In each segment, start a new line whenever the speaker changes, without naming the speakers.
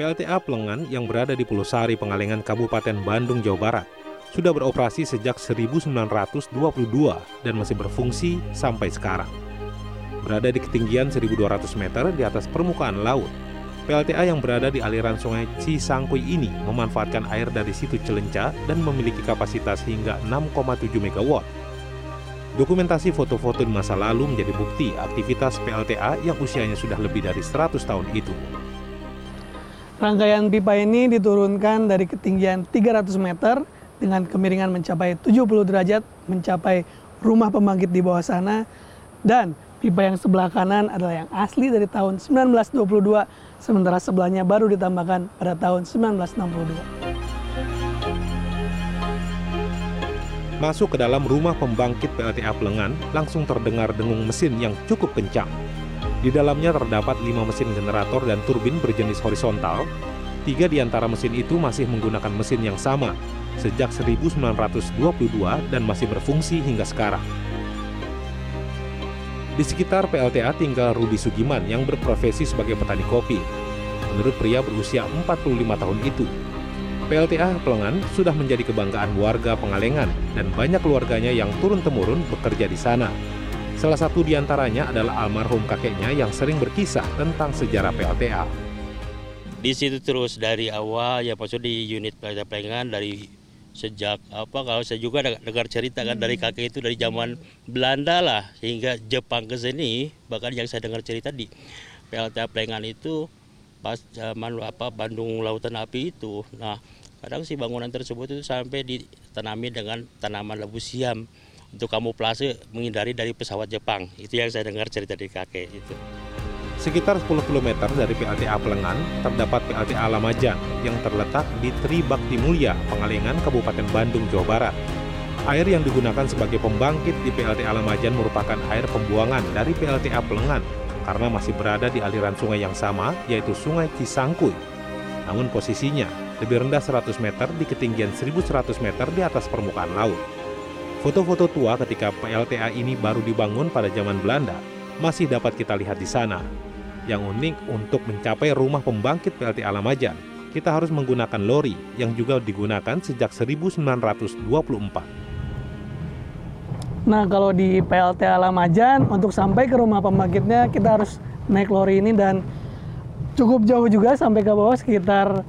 PLTA Plengan yang berada di Pulau Sari, Pengalengan, Kabupaten Bandung, Jawa Barat, sudah beroperasi sejak 1922 dan masih berfungsi sampai sekarang. Berada di ketinggian 1.200 meter di atas permukaan laut, PLTA yang berada di aliran sungai Cisangkui ini memanfaatkan air dari situ Celenca dan memiliki kapasitas hingga 6,7 MW. Dokumentasi foto-foto di masa lalu menjadi bukti aktivitas PLTA yang usianya sudah lebih dari 100 tahun itu.
Rangkaian pipa ini diturunkan dari ketinggian 300 meter dengan kemiringan mencapai 70 derajat mencapai rumah pembangkit di bawah sana dan pipa yang sebelah kanan adalah yang asli dari tahun 1922 sementara sebelahnya baru ditambahkan pada tahun 1962.
Masuk ke dalam rumah pembangkit PLTA Plengan langsung terdengar dengung mesin yang cukup kencang. Di dalamnya terdapat lima mesin generator dan turbin berjenis horizontal. Tiga di antara mesin itu masih menggunakan mesin yang sama sejak 1922 dan masih berfungsi hingga sekarang. Di sekitar PLTA tinggal Rudi Sugiman yang berprofesi sebagai petani kopi. Menurut pria berusia 45 tahun itu, PLTA Pelengan sudah menjadi kebanggaan warga Pengalengan dan banyak keluarganya yang turun-temurun bekerja di sana. Salah satu di antaranya adalah almarhum kakeknya yang sering berkisah tentang sejarah PLTA.
Di situ terus dari awal ya maksud di unit PLTA Plengan dari sejak apa kalau saya juga dengar cerita kan dari kakek itu dari zaman Belanda lah hingga Jepang ke sini bahkan yang saya dengar cerita di PLTA Plengan itu pas zaman apa Bandung Lautan Api itu nah kadang si bangunan tersebut itu sampai ditanami dengan tanaman lebu siam untuk kamuflase menghindari dari pesawat Jepang. Itu yang saya dengar cerita dari kakek itu.
Sekitar 10 km dari PLTA Pelengan, terdapat PLTA Lamajan yang terletak di Tri Bakti Mulia, Pengalengan, Kabupaten Bandung, Jawa Barat. Air yang digunakan sebagai pembangkit di PLTA Lamajan merupakan air pembuangan dari PLTA Pelengan karena masih berada di aliran sungai yang sama, yaitu Sungai Cisangkui. Namun posisinya lebih rendah 100 meter di ketinggian 1100 meter di atas permukaan laut. Foto-foto tua ketika PLTA ini baru dibangun pada zaman Belanda masih dapat kita lihat di sana. Yang unik untuk mencapai rumah pembangkit PLTA Lamajan, kita harus menggunakan lori yang juga digunakan sejak 1924.
Nah, kalau di PLTA Lamajan untuk sampai ke rumah pembangkitnya kita harus naik lori ini dan cukup jauh juga sampai ke bawah sekitar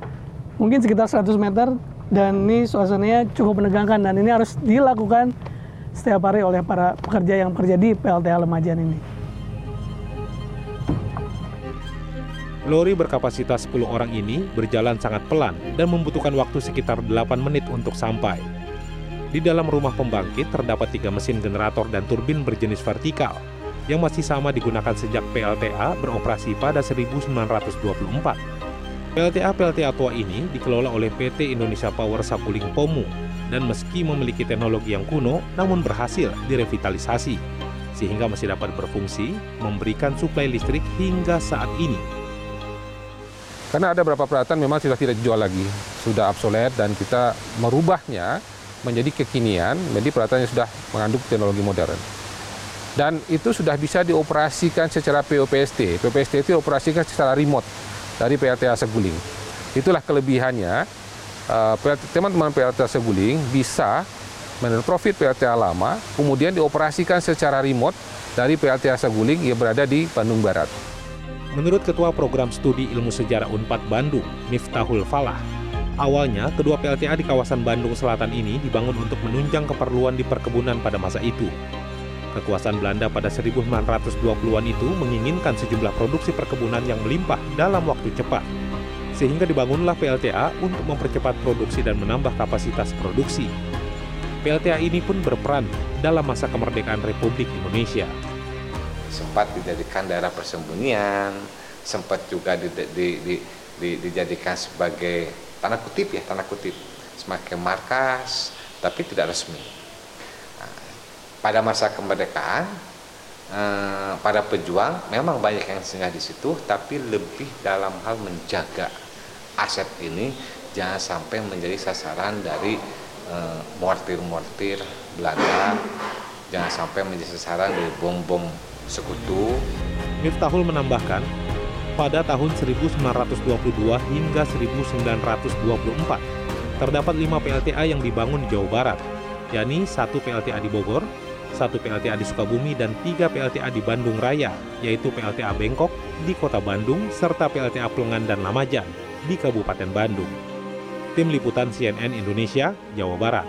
mungkin sekitar 100 meter dan ini suasananya cukup menegangkan dan ini harus dilakukan setiap hari oleh para pekerja yang bekerja di PLTA Lemajan ini.
Lori berkapasitas 10 orang ini berjalan sangat pelan dan membutuhkan waktu sekitar 8 menit untuk sampai. Di dalam rumah pembangkit terdapat tiga mesin generator dan turbin berjenis vertikal yang masih sama digunakan sejak PLTA beroperasi pada 1924. PLTA-PLTA tua ini dikelola oleh PT Indonesia Power Sapuling Pomu dan meski memiliki teknologi yang kuno, namun berhasil direvitalisasi sehingga masih dapat berfungsi memberikan suplai listrik hingga saat ini.
Karena ada beberapa peralatan memang sudah tidak dijual lagi, sudah obsolete dan kita merubahnya menjadi kekinian, menjadi peralatan yang sudah mengandung teknologi modern. Dan itu sudah bisa dioperasikan secara POPST. POPST itu dioperasikan secara remote dari PLTA Seguling. Itulah kelebihannya teman-teman PLTA Seguling bisa profit PLTA lama, kemudian dioperasikan secara remote dari PLTA Seguling yang berada di Bandung Barat.
Menurut Ketua Program Studi Ilmu Sejarah UNPAD Bandung, Miftahul Falah, awalnya kedua PLTA di kawasan Bandung Selatan ini dibangun untuk menunjang keperluan di perkebunan pada masa itu. Kekuasaan Belanda pada 1920-an itu menginginkan sejumlah produksi perkebunan yang melimpah dalam waktu cepat. Sehingga dibangunlah PLTA untuk mempercepat produksi dan menambah kapasitas produksi. PLTA ini pun berperan dalam masa kemerdekaan Republik Indonesia
sempat dijadikan daerah persembunyian, sempat juga di, di, di, di, dijadikan sebagai tanah kutip ya, tanah kutip, semakin markas, tapi tidak resmi. Nah, pada masa kemerdekaan, eh, pada pejuang memang banyak yang singgah di situ, tapi lebih dalam hal menjaga aset ini jangan sampai menjadi sasaran dari mortir-mortir Belanda jangan sampai menjadi sasaran dari bom-bom sekutu.
Miftahul menambahkan, pada tahun 1922 hingga 1924, terdapat 5 PLTA yang dibangun di Jawa Barat, yakni satu PLTA di Bogor, satu PLTA di Sukabumi, dan tiga PLTA di Bandung Raya, yaitu PLTA Bengkok di kota Bandung, serta PLTA Plengan dan Lamajan di Kabupaten Bandung. Tim Liputan CNN Indonesia, Jawa Barat.